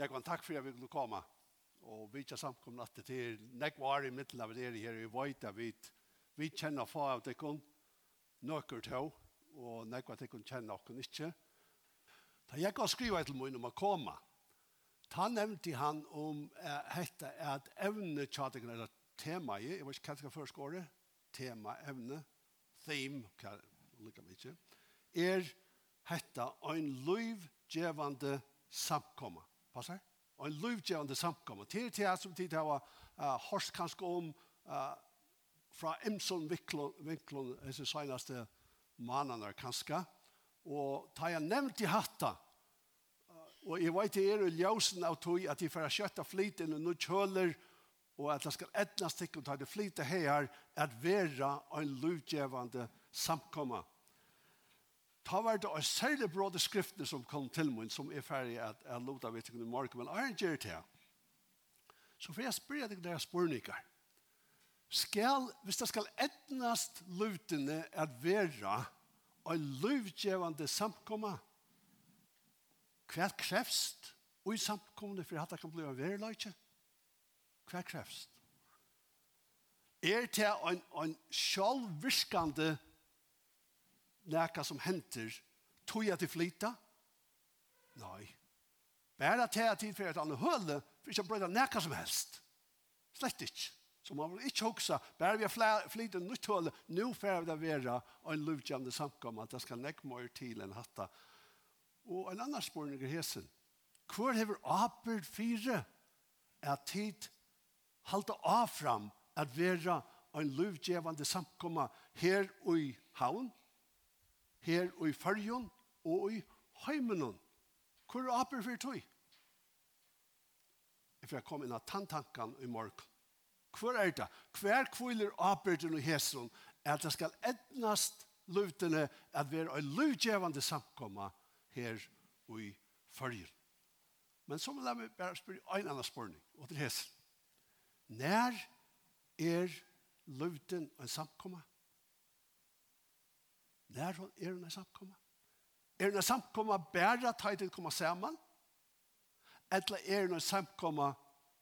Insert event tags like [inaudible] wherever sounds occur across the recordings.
Jeg kan takk for at vi kunne komme. Og vi ikke samkomne at det er nek var i midten av dere her. Vi vet at vi, vi kjenner få av det kun nøkker til, og nek var det kun kjenner dere ikke. Da jeg kan skrive til meg om å komme, da nevnte han om hette at evne tjadingen er tema i, jeg vet ikke hva jeg skal først tema, evne, theme, hva lika ikke. er hette en løyv samkoma. Passar? Og en løvgjevende samkommer. Til til som tid har uh, hørt kanskje om uh, fra Emson Vinklund, disse seneste mannene kanskje. Og da jeg nevnte hatta, og jeg vet det er jo ljøsen av tog at de får kjøtta flit og nå kjøler, og at det skal etnast ikke ta det flyte her, at være en løvgjevende samkommer Ta var det en særlig bråde skriftene som kom til min, som er ferdig at jeg lot av etter i morgen, men er gjør det her. Så for jeg spør deg deres spørninger. Skal, hvis det skal etnast lutene at være en løvgjevende samkomma, hva krevst og i samkomne for at det kan bli en verleitje? Hva krevst? Er det en, en sjølvvirkende samkomma näka som henter, tog jag till flytta? Nej. til jeg tid för att alla höll för att bröda näka som helst. Slett ikke. Så man vill inte hoksa, bara vi har flytta nytt høle, nu får vi vera och en lovgjande samkomma att det ska näka mer til än hatta. Och en annan spørning er hesen. Hvor hever apert fire at tid halda avfram at vera en lovgjevande samkomma her og i havn her og i fargen og i heimenon. Hvor er aper for tog? If jeg kom inn av tanntankan i morgen. Hvor er det? Hver kviler aperten og hesron er at det skal etnast lutene at vi er en lutjevande samkomma her og i fargen. Men så vil jeg bare spørre en annen spørning, og til hesron. Når er luten en samkomma? Når er hun en samkomma? Er hun en samkomma bare til å komme sammen? Eller er hun en samkomma,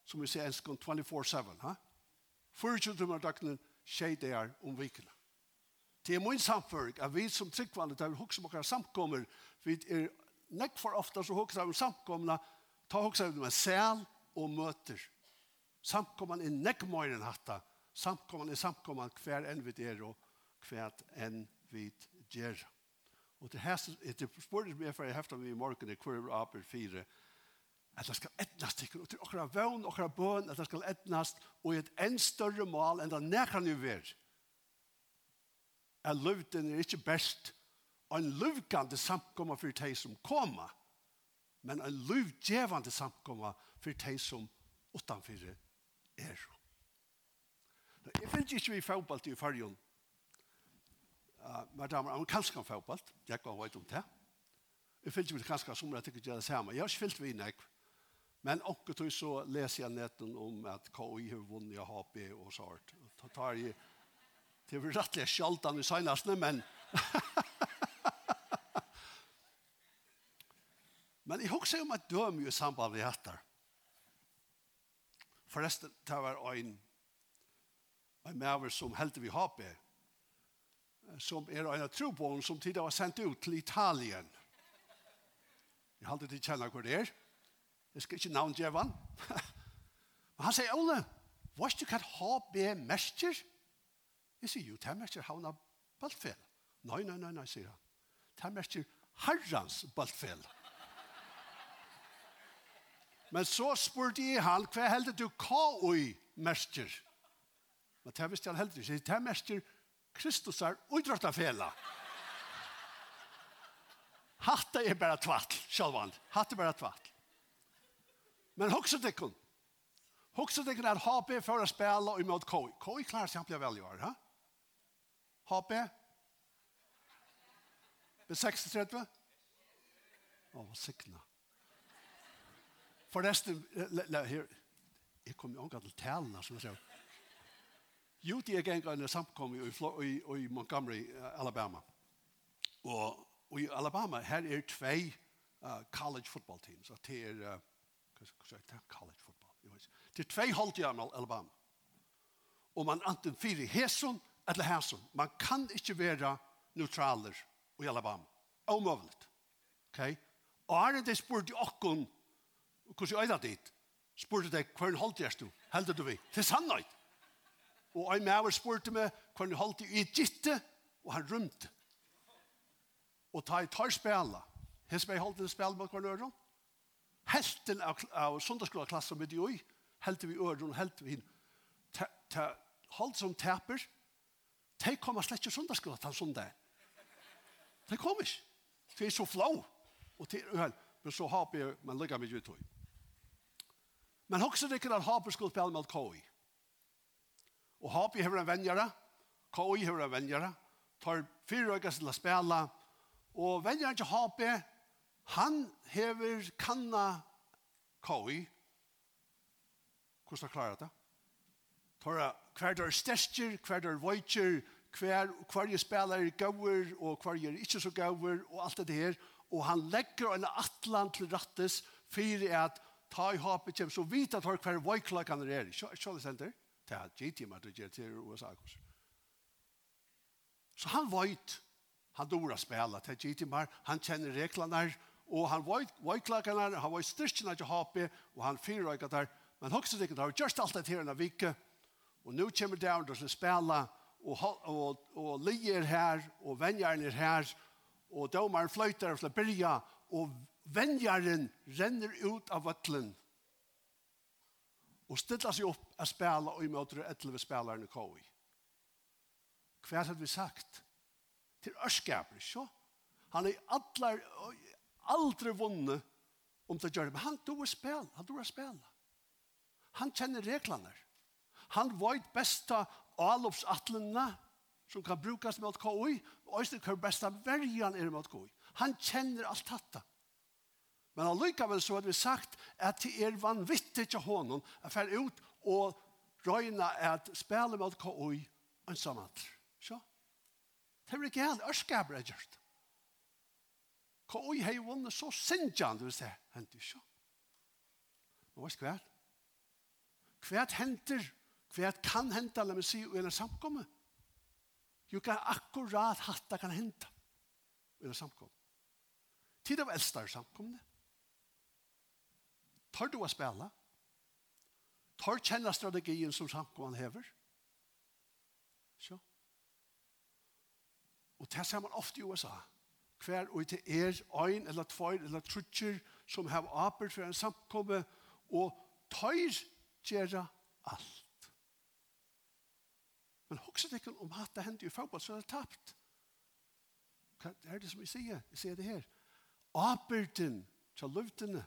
som vi sier enskånd, 24-7? Ha? 24 timer døgnet, tjej det er om vikene. Det er min samføring, at vi som tryggvandet, der vi hokser om samkommer, vi er nekk for ofte så hokser om samkomna, ta hokser om en sel og møter. Samkomman er nekk mer enn hatta. Samkomman er samkomman hver enn vi er og hver enn vi gjør. Og til hæsten, etter spørsmålet som jeg får heftet meg i morgen, er hver aper fire, at det skal etnast til, og til okra vøvn, okra bøn, at det skal etnast, og i et enn større mål enn det nekran jo ver. At løvden er ikke best, og en løvgande samkomma for de som koma, men en løvgjevande samkomma for de som utanfyrir er. Jeg finner ikke vi fotballt i fargen, med damer amerikanskan fotball. Jeg går høyt om det. Jeg fyllte meg kanskje som jeg tykker det samme. Jeg har ikke fyllt vi nek. Men også tog så leser jeg netten om at KI har vunnet av HP og så hørt. Da tar jeg til vi rettelig sjaldan i senestene, men [laughs] men jeg husker om at døm i samband med dette. Forresten, det var en en maver som heldte vi HP som er en av trobån som tidligere var sendt ut til Italien. Jeg har aldri kjennet hvor det er. Jeg skal ikke navn djevan. [laughs] Men han sier, Ole, hva er det kan ha be mester? Jeg sier, jo, det er mester havna baltfel. Nei, nei, nei, nei, sier han. Det er mester herrans baltfel. [laughs] Men så spurte jeg han, hva heldig du hva mester? Men det visste han heldig ikke. Det er mester herrans Kristus er utdrattafela. Hatta er bara tvatt, sjálvan. Hatta er bara tvatt. Men hoksa tekkun. Hoksa tekkun er HP for å spela og imot KOI. KOI klarer seg han blir ha? HP? B36? Åh, oh, sikna. Forresten, her, jeg kom jo omgang til talene som jeg sier, Jo, de er gengå en samkom i, i, i Montgomery, Alabama. Og, og i Alabama, her er tvei uh, college football teams. Og det er, uh, hva sier jeg, college football. Det er tvei holdt i Alabama. Og man anten fyri hæsson eller hæsson. Man kan ikke være neutraler i Alabama. Omøvlet. Ok? Og er det spurt i okkon, hvordan er det dit? Spurte deg, hva er det holdt i du? Heldet du vi? Til er sannhet og en maver spurte meg hvordan jeg holdt i gitte, og han rymte. Og ta i tar spela. Hes meg holdt en spela med hvordan øren. Helten av, av sundagsskoleklassen med de oi, helte vi øren, helte vi inn. Ta, holdt som taper, de kommer slett ikke sundagsskolen til sundag. De kommer ikke. De er så flå. Og til øren, men så har vi, man ligger med ut Men også det ikke at ha skulle spille med koi. Og Hapi hever en venjare, K.O.I. hever en venjare, tar fire øyne til å spille, og venjaren til Hapi, han hever kanna K.O.I. Hvordan klarer det? Tar hver der stester, hver der voitjer, hver, hver jeg spiller gauer, og hver jeg ikke så gauer, og alt det her. Og han legger en atlan til rattes, for at ta i hapet kjem, så vidt at hver hver han er. Kjø, kjø, senter, kjø, Det er gitt hjemme til gjør til USA. Så han vet, han dora spela til gitt hjemme, han kjenner reglene, og han vet klagene, han vet styrkene til HP, og han fyrer fyrrøyker der, men også det ikke, har gjort alt det her en vike, og nå kommer det andre til å spela, og, og, og lier her, og vennjeren er her, og domaren fløyter til å byrja, og vennjeren renner ut av vattlen, og stilla seg opp a spela og i møtre etter spelaren i koi. Hva hadde vi sagt? Til ørskaper, så. Han er allar, aldri vunnet om det gjør det. Men han tror å spela, han tror å spela. Han kjenner reglene. Han vet besta avlopsatlene som kan brukas med at koi, og også hva besta verjan er med at koi. Han kjenner alt dette. Men allikevel så hadde vi sagt at det er vanvittig til hånden å fære ut og røyne at spille med KOI ensamant. Så? Det er ikke helt ørskaber jeg gjort. KOI har jo vunnet så sinjan, du vil se. Henter ikke. Og hva er være? Hva henter? Hva kan hente, la meg si, i en samkomme? Jo, hva akkurat hatt det kan hente i en samkomme. Tid av eldste er samkomne. Tar du å spille? Tar kjenne strategien som samkommende hever? Så. Og det ser man ofte i USA. Hver og til er ein eller tvær eller trutcher som har apert for en samkomme og tar gjøre alt. Men hokset ikke om at det hendte i fotball så er det tapt. Hva er det som jeg sier? Jeg sier det her. Aperten til løvtene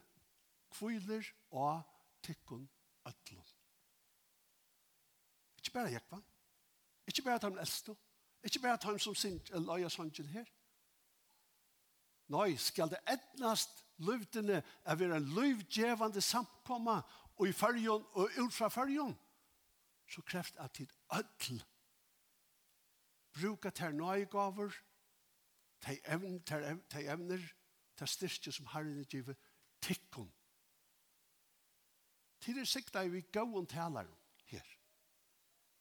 kviler og tikkun ötlun. Ikke bare Jekva. Ikke bare dem eldste. Ikke bare dem som sind løya sangen her. Nei, skal det etnast løvdene er være en løvdjevande samkomma og i fyrjon og ut fra fyrjon, så kreft at tid øtl bruka ter nøygaver, ter evner, ter evner, ter styrke som herren er givet tikkun til er sikta vi gåon talaren her.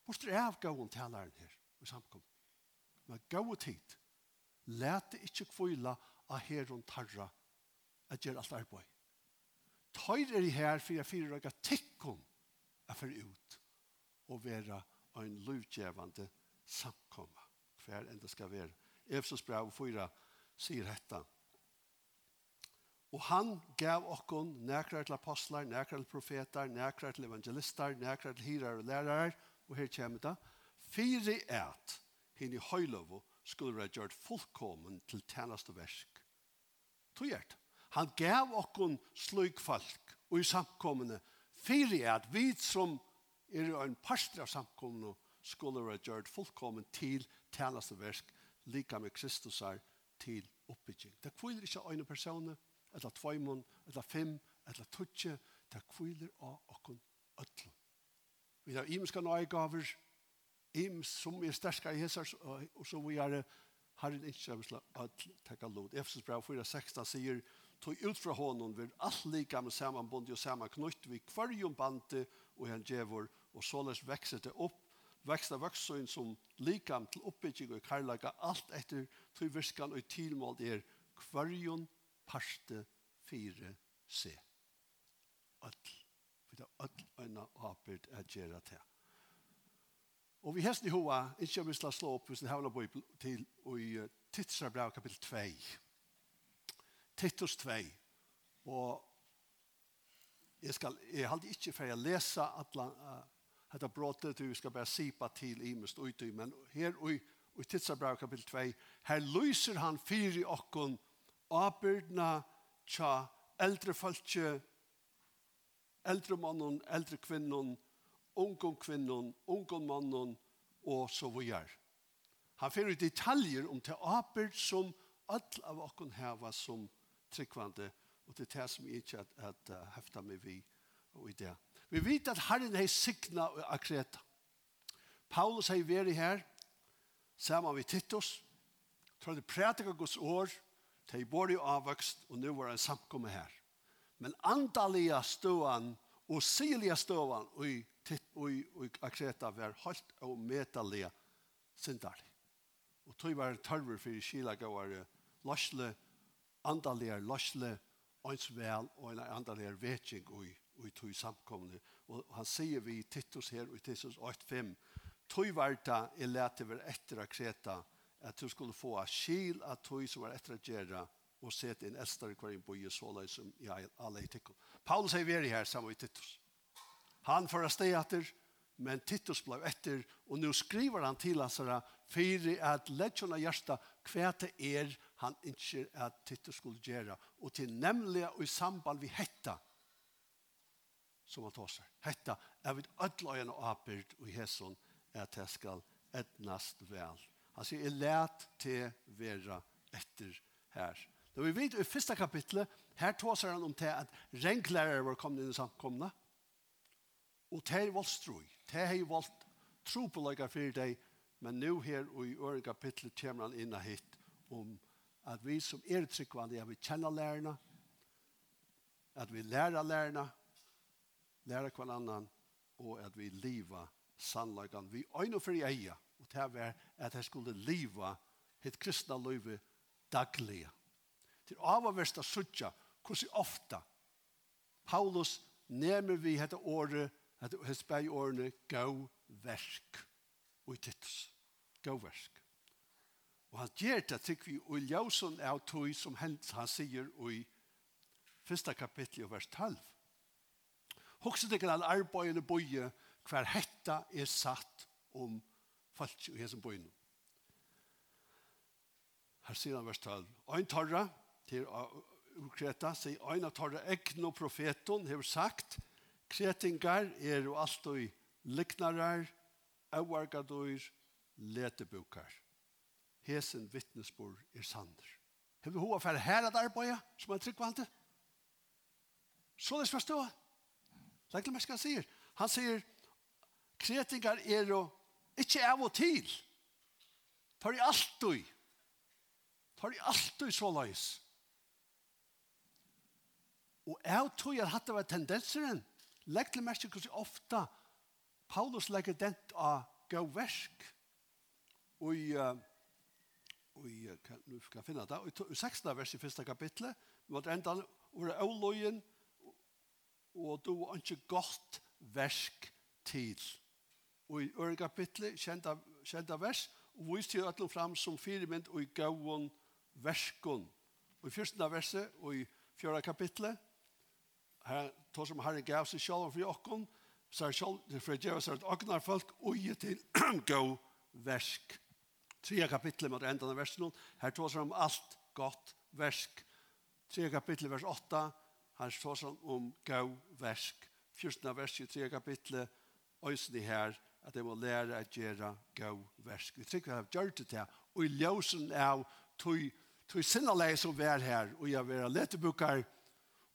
Bort er av gåon talaren her i samkom. Men gåon tid. lete ikkje kvila av heron tarra at gjer alt arbeid. Tøyr er i her for jeg fyrir raga tikkum er fyrir ut og vera ein luvgjevande samkomma hver enda skal være. Efsos brev 4 sier hetta. Og han gav okkon nekrar til apostlar, nekrar til profetar, nekrar til evangelistar, nekrar til hirar og lærarar, og her kommer det, fire et hinn i høylovo skulle være gjort fullkommen til tjeneste versk. Togjert. Han gav okkon sløyk folk, og i samkommende fire et vi som er en parster av samkommende skulle være gjort fullkommen til tjeneste versk, lika med Kristus er til oppbygging. Det kviler ikke øyne personer, eller tveimon, eller fem, eller tutje, det kviler av okken ötlun. Vi har imenska nøygaver, im som er sterska i hessar, og så vi er har en ikke av slag tekka teka lod. Efesus brev 4.16 sier, tog ut fra honom vil alt lika med samanbundet og samanknutt vi kvarjum bante og han djevor, og såles vekser det opp växta vuxen som likam til oppbygging og karlaga alt etter tog virskan og tilmål er kvarjon parste fire se. Öll. Vi tar öll øyna apert at gjera til. Og vi hesten i hoa, ikke om vi skal slå opp hvis vi havler på til i Titsra kapitel 2. Titus 2. Og jeg skal, jeg halde ikke for jeg lesa atla, uh, dette bråtet, du skal bare sipa til i mest uti, men her i, i Titsra kapitel 2, her lyser han fyri okkon, åbyrdna tja eldre folke, eldre mannen, eldre kvinnen, unge kvinnen, unge mannen, og så videre. Han finner detaljer om til åbyrd som alle av oss har som tryggvande, og det er det som jeg ikke at, hefta med vi og i det. Vi vet at Herren hei signa og akreta. Paulus hei veri her, sammen med Titus, tror det prætika Guds år, De bor i avvøkst, og nå var en samkomme her. Men andalige støvann og silige støvann og, og, og akreta var holdt og medalige sindarlig. Og tog var tørver for kilagåere løsle, andalige løsle, ens vel og en andalige vetjeng og i tog samkomne. Og han sier vi i Titus her, og i Titus 8.5, tog var det i lete over etter å at du skulle få a skil av tog som var etter å gjøre og sette en eldstare hver inn på i såla som i alle etikken. Paulus er veri her sammen med Titus. Han får steg etter, men Titus ble etter, og nå skriver han til hans herre, for at leggjerne hjertet hva det er han ikke at Titus skulle gjøre, og til nemlig og i samband vi hetta, som han tar seg. Hetta er vi ødløyene og apert, og i hesson er at det skal etnast vel Han sier, jeg let til vera etter her. Da vi vet i første kapitlet, her tåser han om til at renklærere var kommet inn i samkomne, og til er voldstrøy, til er voldt tro på lager for deg, men nå her og i øren kapitlet kommer han inn hit om at vi som er tryggvande, at vi kjenner lærerne, at vi lærer lærerne, lærer kvar annan, og at vi lever sannlagan. Vi øyne for i eier, og det var at jeg skulle liva hitt kristna løyve daglige. Til avaverst av suttja, hvordan ofta Paulus nemer vi hette året, hette hespei årene, gau versk, og i tittus, gau versk. Og han gjør det, tykker vi, og ljøsen er tog som hent, han sier i første kapittel og vers 12. Hokset ikke den arbeidende boie hver hetta er satt om folk i hesen bøyen. Her sier han vers 12. Ein torra, til Kreta, sier ein av tarra ekno profeton, hever sagt, kretingar er jo alt og liknarar, auargadur, letebukar. Hesen vittnesbor er sander. Hever vi hoa fer her at arbeida, som er tryggvante? Så det skal stå. Legg til meg skal han sier. Han sier, kretingar er jo Ikke av og til. Tar i alt alltid. Tar i alt alltid så løys. Og jeg tror jeg hatt det var tendenseren. Legg til merke hvordan ofte Paulus legger den av gøversk og i uh, i nu skal jeg finne det i 16 vers i första kapitlet måtte enda over avløyen. og du har ikke gått versk til og i øre kapitlet, kjenta, kjenta vers, og vist til ætlum fram som firemynd og i gauon verskon. Og i første verset og i fjøra kapitlet, her, to som Herren gav seg sjálf for jokken, så er sjálf, det for djeva seg at agnar folk ui til gau [clears throat] versk. Tria kapitlet mot enda av versen, her to som alt gott versk. Tria kapitlet vers 8, her to som om gau versk. Fyrsten av verset, tria kapitlet, øysen i her, at jeg må lære at gjøre gav versk. Vi trykker har gjort det til, og i ljøsen av tog, tog sinneleg som vi er her, og jeg vil ha letebukker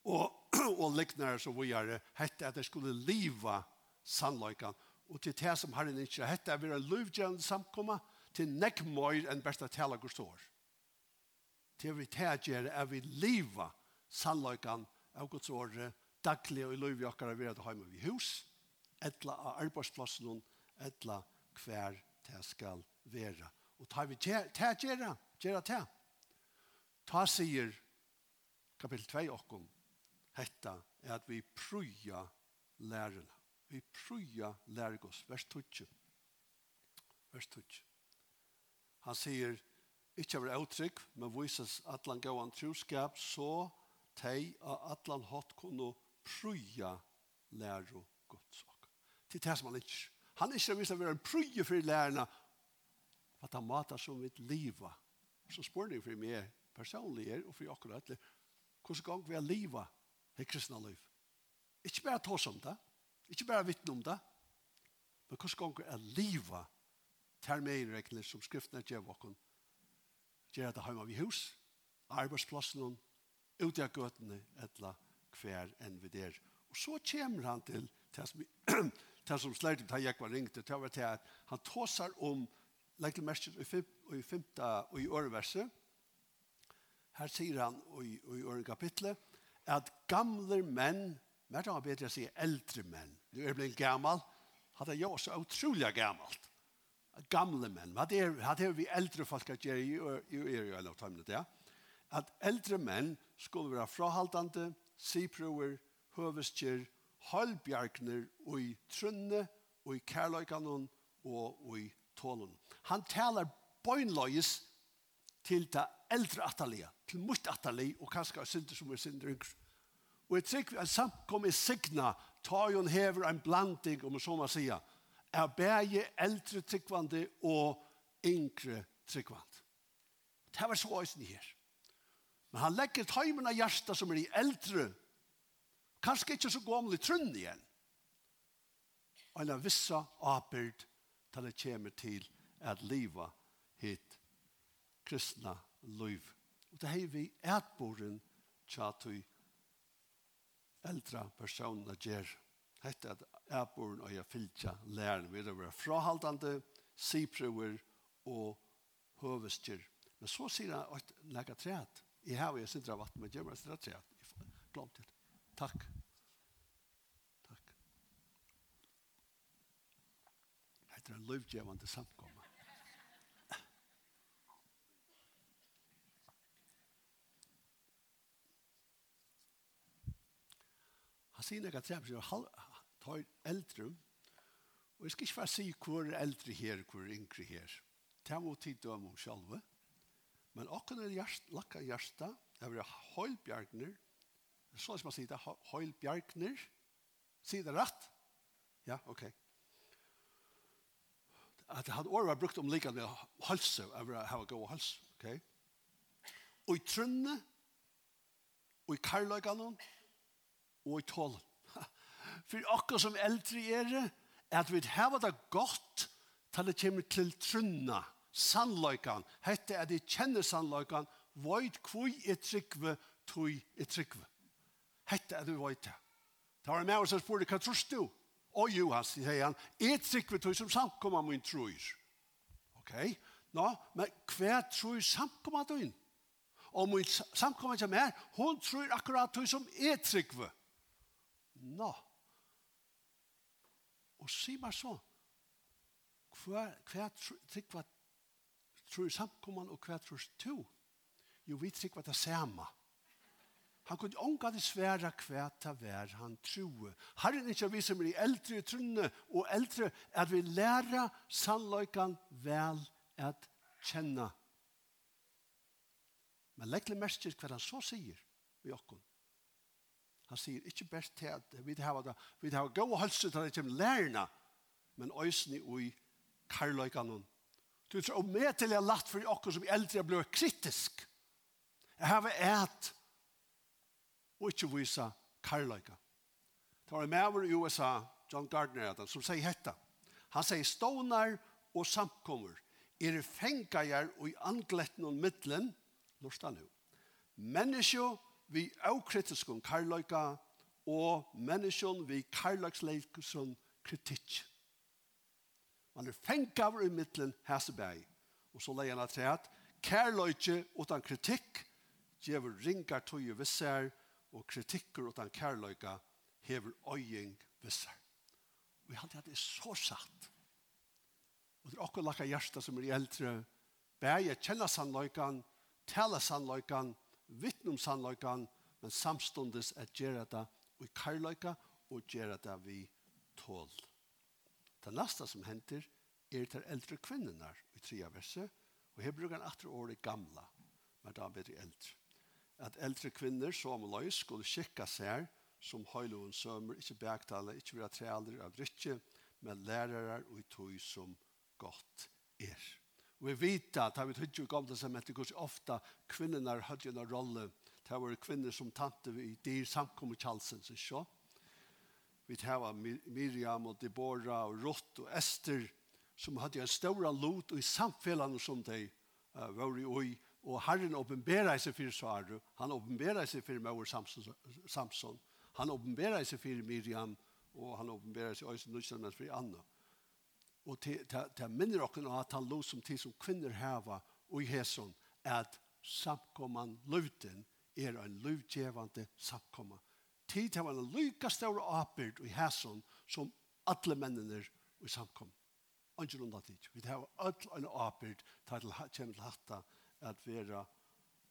og, [clears throat] og liknere som vi er, hette at jeg skulle liva sannløykan, og til det som har en ikke, hette at vi er løvgjørende samkomma til nekk nekmøyr enn besta tala står. Til vi tægjer er vi liva sannløykan av Guds åre, daglig og i løyvjokkara vi er hjemme vi hus, etla av arbeidsplassen etla hver det skal være. Og tar vi til å gjøre, gjøre til. Ta sier kapittel 2 okkom, hetta er at vi prøya lærerne. Vi prøya lærgås, vers 2. Vers 2. Han sier, ikke av uttrykk, men vises at han gav gåan troskap, så tei av at han hatt kunne prøya læro gods. Det er det som han ikke Han er ikke vist å være en prøye for lærerne at han mater som mitt liv. Så spør ni for meg personlig er, og for akkurat alle, hvordan gang vi har livet i kristne liv. Ikke bare ta oss om det, ikke bare vittne om det, men hvordan gang vi har livet ter med som skriftene gjør åkken. Gjør det hjemme vi hus, arbeidsplassen, ute av gøtene, etla hver enn vi der. Og så kommer han til det som [clears throat] det som slår til jeg var ringt, det var til at han tåsar om lekelmerket i femte og i åreverset. Her sier han i, i åren kapitlet at gamle menn, mer da han bedre å si eldre menn, du er blitt gammal, hadde jeg også utrolig gammalt. Gamle menn, hva er, det er vi eldre folk at gjøre i, i, i, i, i, i, at eldre menn skulle være frahaldande, siproer, høvestjer, halvbjergner og i trunne og i kærløykanon og i tålen. Han taler bøgnløyes til det eldre atalia, til mot atalia og kanskje er synder som er synder yngre. Og jeg trykker at samt i signa, tar jo en hever en blanding, om så man sier, er bæge eldre tryggvande og yngre tryggvande. Det var så øyne her. Men han legger tøymen av hjertet som er i eldre kanskje ikke så gammel i trunn igjen. Og en vissa apert til det kommer til at livet hit kristna liv. Og det har vi etboren tjatui eldre personer gjør. Hette at etboren og jeg fylltja læren ved å være frahaldande, siprøver og høvestjer. Men så sier han at lega treat. Jeg har jo sindra vatten, men gjør meg sindra treat. Jeg glemte det. Takk. Takk. Hetta er en livgevande samkoma. Han sier nekka trefn, han halv, tar eldre, og jeg skal ikke bare si hvor er eldre her, hvor er yngre her. Det må tid døme om selv, men akkurat er hjert, lakka hjertet, det er høylbjergner, Det er sånn som man sier det, Høyl Bjarkner. Sier det rett? Ja, ok. At han året var brukt om likadne halse, over å ha god halse, ok? Og i trønne, og i karlagene, og i tålen. [laughs] For akkurat som eldre er det, er at vi har det godt til det kommer til trønne, sannløykan, hette at de kjenner sannløykan, void kvui i tryggve, tui i tryggve. Hette er du veit. Det var med oss som spurte, hva tror du? Og jo, han sier han, jeg trykker vi tog som samkommer min trus. Ok, nå, men hva trus samkommer du inn? Og min samkommer som er, hun tror akkurat tog som jeg trykker. Nå. Og si meg så, hva, hva trykker vi trus samkommer og hva tror du? Jo, vi trykker vi det samme. Ja Han kunde ångade svära kväta vär han troe. Herren ikke vi som er eldre i trunne og eldre, at vi lærer sannlöjkan vel at kjenne. Men legg litt mest vad han så sier i okken. Han sier ikke best til at vi har det, vi har gå hälsa till att kommer lærerne, men ösni i karlöjkan. Du tror med jeg har lagt för okkon som eldre blir kritisk. Jeg har et og ikke vise karløyga. Det var en maver i USA, John Gardner, som sier hetta. Han sier stånar og samkommer er fengajar og i angletten og middelen, lorsta jo, menneskje vi avkritiskon karløyga og menneskje vi karløyksleikon kritikk. Man er fengavar i midtelen hæsebæg. Og så leier han at kærløyke utan kritikk, djever ringar tog i visser, og og kritikker utan kærløyga hever øying visser. Vi halte at det er så satt. Og det er akkurat lakka hjersta som er eldre bæje kjenna sannløygan, tala sannløygan, vittnum sannløygan, men samstundes er gjerra det i kærløyga og gjerra det vi tål. Det neste som henter er til eldre kvinnenar i tria verset, og her bruker han atre året gamla, men da blir det eldre at eldre kvinner som løys skulle skikka seg som høyloven sømmer, ikke bergtale, ikke være trealder av drikke, men lærere og i tog som godt er. Og vi vet at vi tror ikke gamle som etter hvordan ofte kvinnerne hadde en rolle. Det var kvinner som tante i de samkommet kjalsen, så ikke. Vi tar Miriam og Deborah og Rott og Esther som hadde en stor lot i samfunnet som de uh, var i, Og Herren åpenberer seg for Svaru, han åpenberer seg for Mauer Samson, han åpenberer seg for Miriam, og han åpenberer seg også nødvendigvis for Anna. Og til, til, til minner dere at han lå som tid som kvinner heva og i hesson, at samkomman løvden er en løvdjevande samkomma. Tid til han lykka større apert i hesson som alle mennene i samkomma. Angel undan tid. Vi har alle en apert til å komme til hatta at være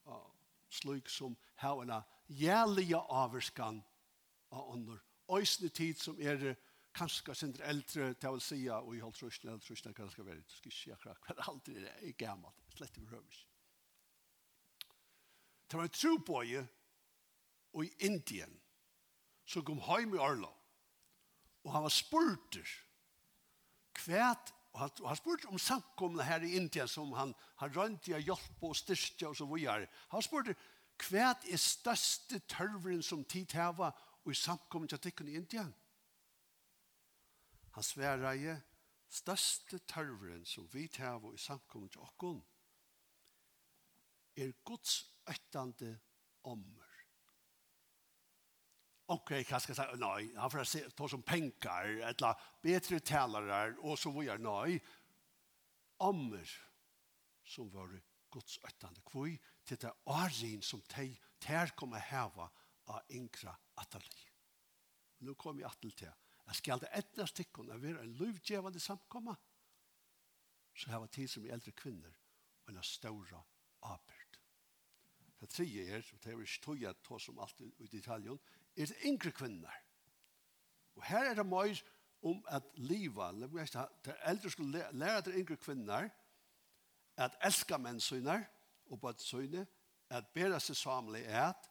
uh, slik som har en jælige averskan av ånder. Øysene tid som er kanskje sindre eldre, det vil si, og i holdt trusjen, eller trusjen hva det skal være, det skal ikke si akkurat, hva det [laughs] aldri er gammelt, slett vi røver. Det var en trobøye, og i Indien, som kom heim i Arlo, og han var spurter, hva Og han, og han spurte om samkomna her i India som han har rønt i å hjelpe og styrke og så videre. Han spurte, hva er største tørveren som tid hava og i samkomne til tikkene i India? Han sverre i største tørveren som vi heva og i samkomne til okkon er Guds øttande ommer ok, hva skal jeg si? Nei, han får se ta som penger, eller bedre talere, og så vil jeg, nei, ammer som var Guds øttende kvui til det arrin som te ter kommer häva av yngre atali Nå kommer jeg till. Til. Jeg skal det ettna stickon av er en lovgevande samkomma. Så her var tid som eldre kvinner, og en større apert. Det tredje er, og det er ikke tog jeg ta som allt i detaljen, er det yngre kvinner. Og her er det mye om at livet, liva, der eldre skulle lære til yngre kvinner, at elska menn søgner, og på et søgne, at bedre seg samle er at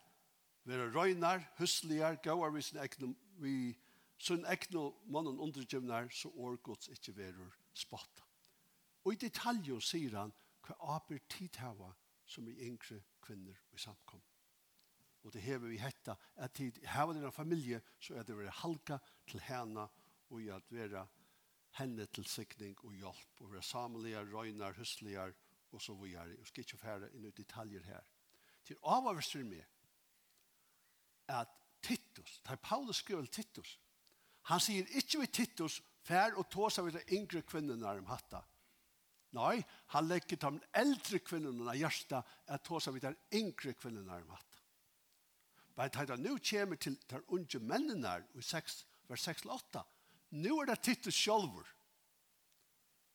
være røyner, husligar, gauar vi sin ekne, vi sin ekne mannen undergivner, så årgods ikke være verur spotta. Og i detaljer sier han hva aper tid hava som er yngre kvinner i samkommet og det hever vi hetta at tid hava dina familie så er det vera halka til henne og i at vera henne til sikning og hjelp og vera samligar, røynar, husligar og så vidare. Jeg skal ikke fære inn i detaljer her. Til avavstryr med at Titus, da Paulus skriver Titus, han sier ikke vi Titus fær og tåsa vi de yngre kvinnerne om hatta. Nei, han legger de eldre kvinnerne av hjertet at tåsa vi de yngre kvinnerne om hatta. Bare tar det nå kommer til de unge mennene i 6, vers 6-8. Nå er det titte sjølver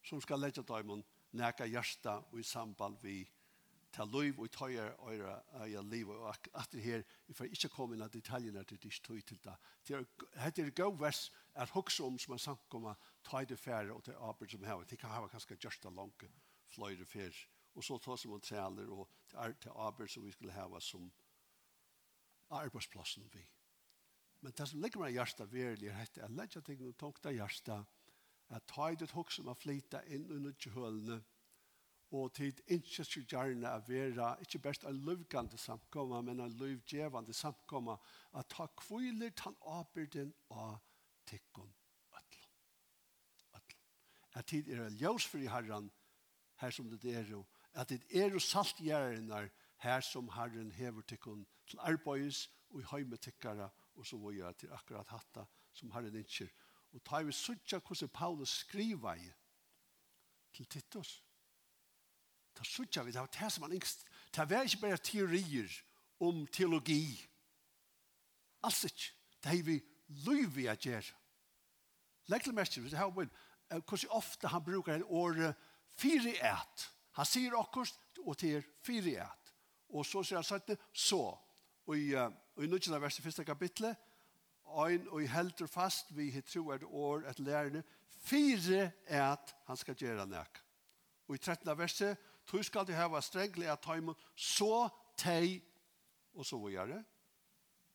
som skal legge dem om næka hjärsta og i samband vi ta liv og tøyer og øyre liv og at det her vi får ikke komme inn av detaljene til det tøy til det det er gøy vers er hokse om som er samkommet tøy det færre og til arbeid som hever det kan hava kanskje hjärsta langt fløyre færre og så tar som man træler og til arbeid som vi skulle hava som arbeidsplassen vi. Men det som ligger med hjertet virkelig er at jeg legger ting og tok det hjertet at ta i det hok som har flyttet inn under kjølene og til ikke så gjerne å være ikke best en løvgande samkomma men en løvgjevande samkomma at ta kviler tan arbeiden av tikkun ötlun. Ötlun. At tid er ljøs for i herren her som det er jo at det er jo saltgjærenar her som herren hever tikkun ötlun til arbeids og i heimetikkere og så var jeg til akkurat hatta som Herren en. Og tar vi suttja hvordan Paulus skriver i til Titus. Ta suttja vi, det var det som han yngst. Det var ikke bare teorier om teologi. Alls ikke. Det har vi løyv i å gjøre. Legg til merke, det har vi hvordan ofte han brukar en året fire et. Han sier akkurat, og til fire et. Og så sier han sagt så. Og i, og i nødgjene vers i første kapitlet, ein og heldur fast vi hit tro er år at lærne fire er at han skal gjøre nek. Og i 13. verset, tog skal de hava strengli at taimun så tei og så gjøre.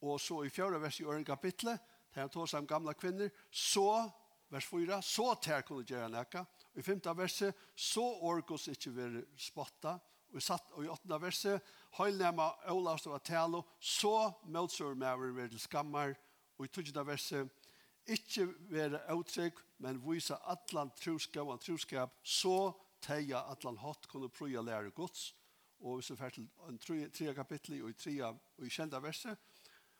Og så i fjerde vers i øren kapitlet, der han tog seg om gamle kvinner, så, vers 4, så tei kunne gjøre nek. Og i femte verset, så orkos ikkje være spotta, og satt og i åttende verset, høylnema Olav stod at så møtsår mæver ved til skammer, og i tøttende verset, ikke være uttrykk, men vise atlan troskap og troskap, så teia atlan hatt kunne prøye å lære gods, og hvis vi fer til en tre kapittel og i tre og i kjente verset,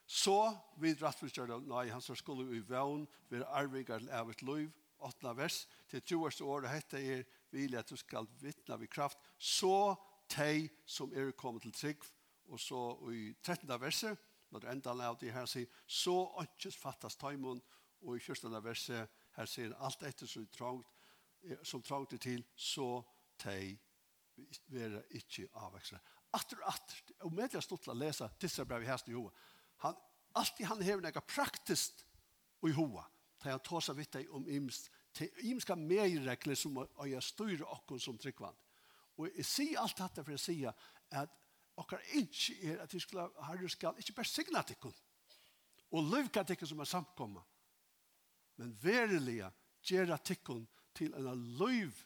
så vil rattforskjøret av nei, han som skulle i vevn, vil er til evet liv, åttende vers, til troerste året hette er vilja at du skal vittne ved kraft, så tei som er kommet til trygg, og så i 13. verset, når det enda av det her sier, så ønskes fattes tøymon, og i 14. verset her sier alt etter som trangt, som trangt det til, så tei være ikke avveksla. Atter og atter, og med det er stått til å lese disse brev i hesten i hoa, han, alltid han hever nega praktisk i hoa, da han tar seg vidt deg om imst, til imska medregler som å gjøre styre okken som tryggvand. Og jeg sier alt dette for å si at okkar ikke er at vi skal, herre skal ikke bare signa tikkun og løvka tikkun som er samkomma men verilig gjerra tikkun til en løv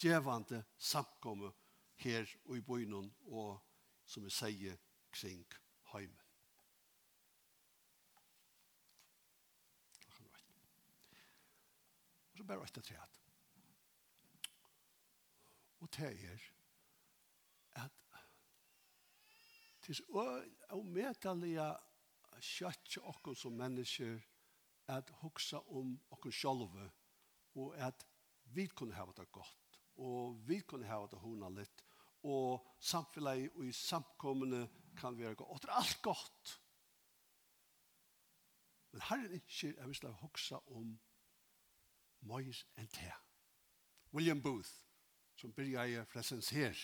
gjevande samkomma her og i bøynen og som vi sier kring heimen. Og så bare etter treet og det er at til å meddelige kjøtt til som mennesker at hugsa om oss sjølve og at vi kunne ha det godt og vi kunne ha det hona litt og samfunnet og i samkommende kan være godt. Og det er alt godt. Men herren ikke jeg vil slag hugsa om Mois enn te. William Booth som började fräsens her.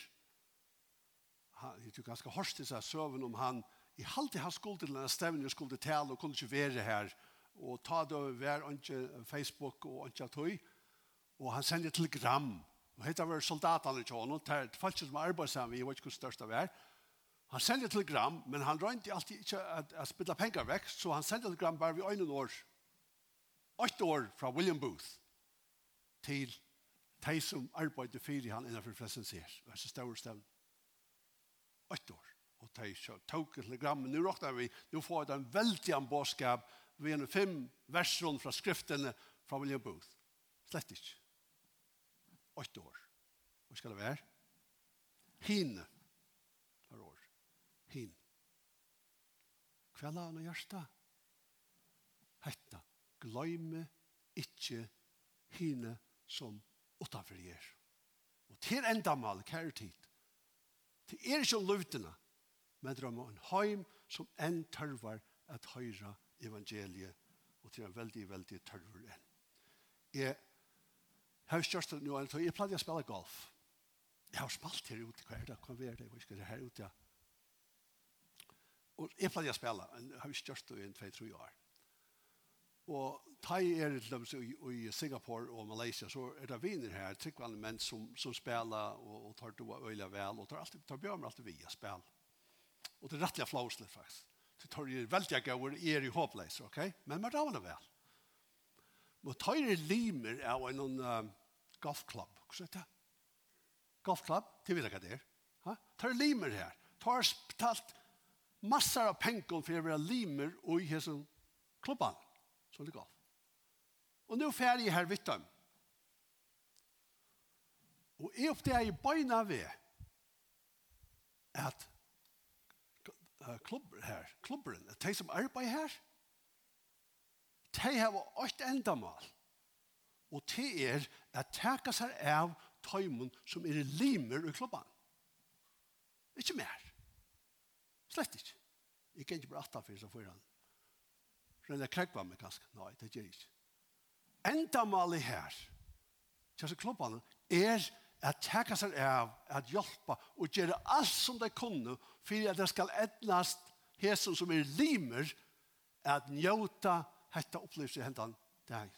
Han, jag tycker ganska hårt i sig söven om han i halvtid han skuld till den här stävningen jag skulle tala och kunde inte vara här och ta det över inte Facebook och inte att och han sände telegram. Och hette var soldaterna till honom det fanns som arbetsam vi var skulle största vara Han sendte telegram, men han røynte alltid ikke at, at spilla penger vekk, så han sendte telegram bare vi øynene år. Åtte år fra William Booth. Til de som arbeider fyrir han innenfor fressen ser. Det er så større stevn. Ett år. Og de som tok et telegram. Nu råkner vi, nu får jeg den veldig en bådskap vi gjennom fem versjon fra skriftene fra William Booth. Slett ikke. Ett år. Hvor skal det være? Hine. Her år. Hine. Kvella han og hjertet. Hetta. Gløyme ikke hine som utanfor jer. Og til enda mal, kære tid, til er ikke om løvdene, men det er en heim som enn tørver at høyre evangeliet, og til en veldig, veldig tørver enn. Jeg har størst kjørst nå, jeg pleier å spille golf. Jeg har spalt her ute, hva er det, hva er det, hva er det her ute, ja. Og jeg pleier å spille, jeg har størst det i en, tvei, tre år. Og Thai er til dem i, i Singapore og Malaysia, så er det viner her, tryggvann menn som, som spiller og, og tar doa øyla vel, og tar, alltid, tar bjørn alltid via spel. Og det er rettelig flåslig, faktisk. Det tar jo veldig gøy, er i håpleis, ok? Men man ravner vel. Men tar er limer av en um, golfklubb, hva er det? Golfklubb, det vet jeg hva det er. Ha? Tar er limer her. Tar er betalt massor av penger for å være limer og i hessen klubban Så det går. Og nå fer jeg her vitt dem. Og jeg oppdager i bøyna ved at klubber her, klubberen, at de som arbeider her, de har åkt endamal. Og det er at teka seg av tøymen som er limer i klubban. Ikke mer. Slett ikke. Jeg kan ikke bare atta for seg foran rønne krekva meg kanskje. Nei, det gjør ikke. Enda malig her, kjære klubbanen, er at teka seg av, at hjelpa og gjøre alt som de kunne for at det skal etnast hesen som er limer at njóta hetta opplevelse hendan dag.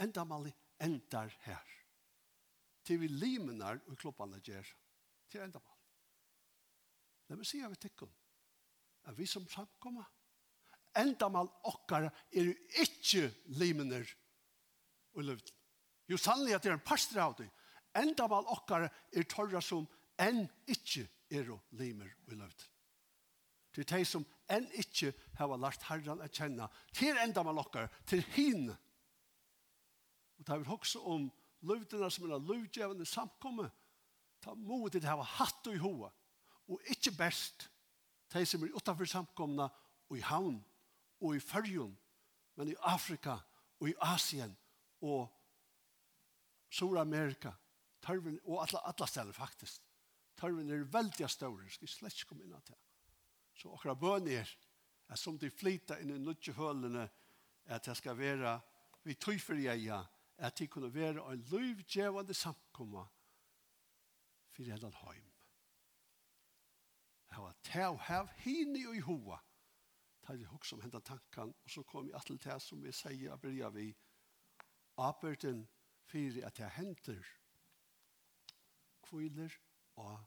Enda malig endar her. Til vi limenar og klubbanen gjør. Til enda malig. Let meg si av vi tikkun. At vi som samkommer endamal okkar er ikkje limener og løvd. Jo sannlig at det er en pastor av det. Endamal okkar er torra som enn ikkje er og limer og løvd. Det er de som enn ikkje har lært herran å kjenne til endamal okkar, til hin. Og det er også om løvdene som er løvdjevende samkommet, ta mod til å ha hatt og i hoa, og ikkje best, de som er utenfor samkomna og i havn og i Førjun, men i Afrika og i Asien og Sur-Amerika. Tørven, og alle, alle steder faktisk. Tørven er veldig større, skal jeg slett ikke komme inn til. Så akkurat bøn er, at som de flyter inn i nødje hølene at det skal være, vi tøy for jeg, at de kunne være en løyvgjevende samkommet for hele høym. Jeg var til å ha henne i hoa, ta jeg hugsa om hentet tankan og så kom jeg til det som vi sier, jeg blir vi, Aberden fyrir at det henter, kviler og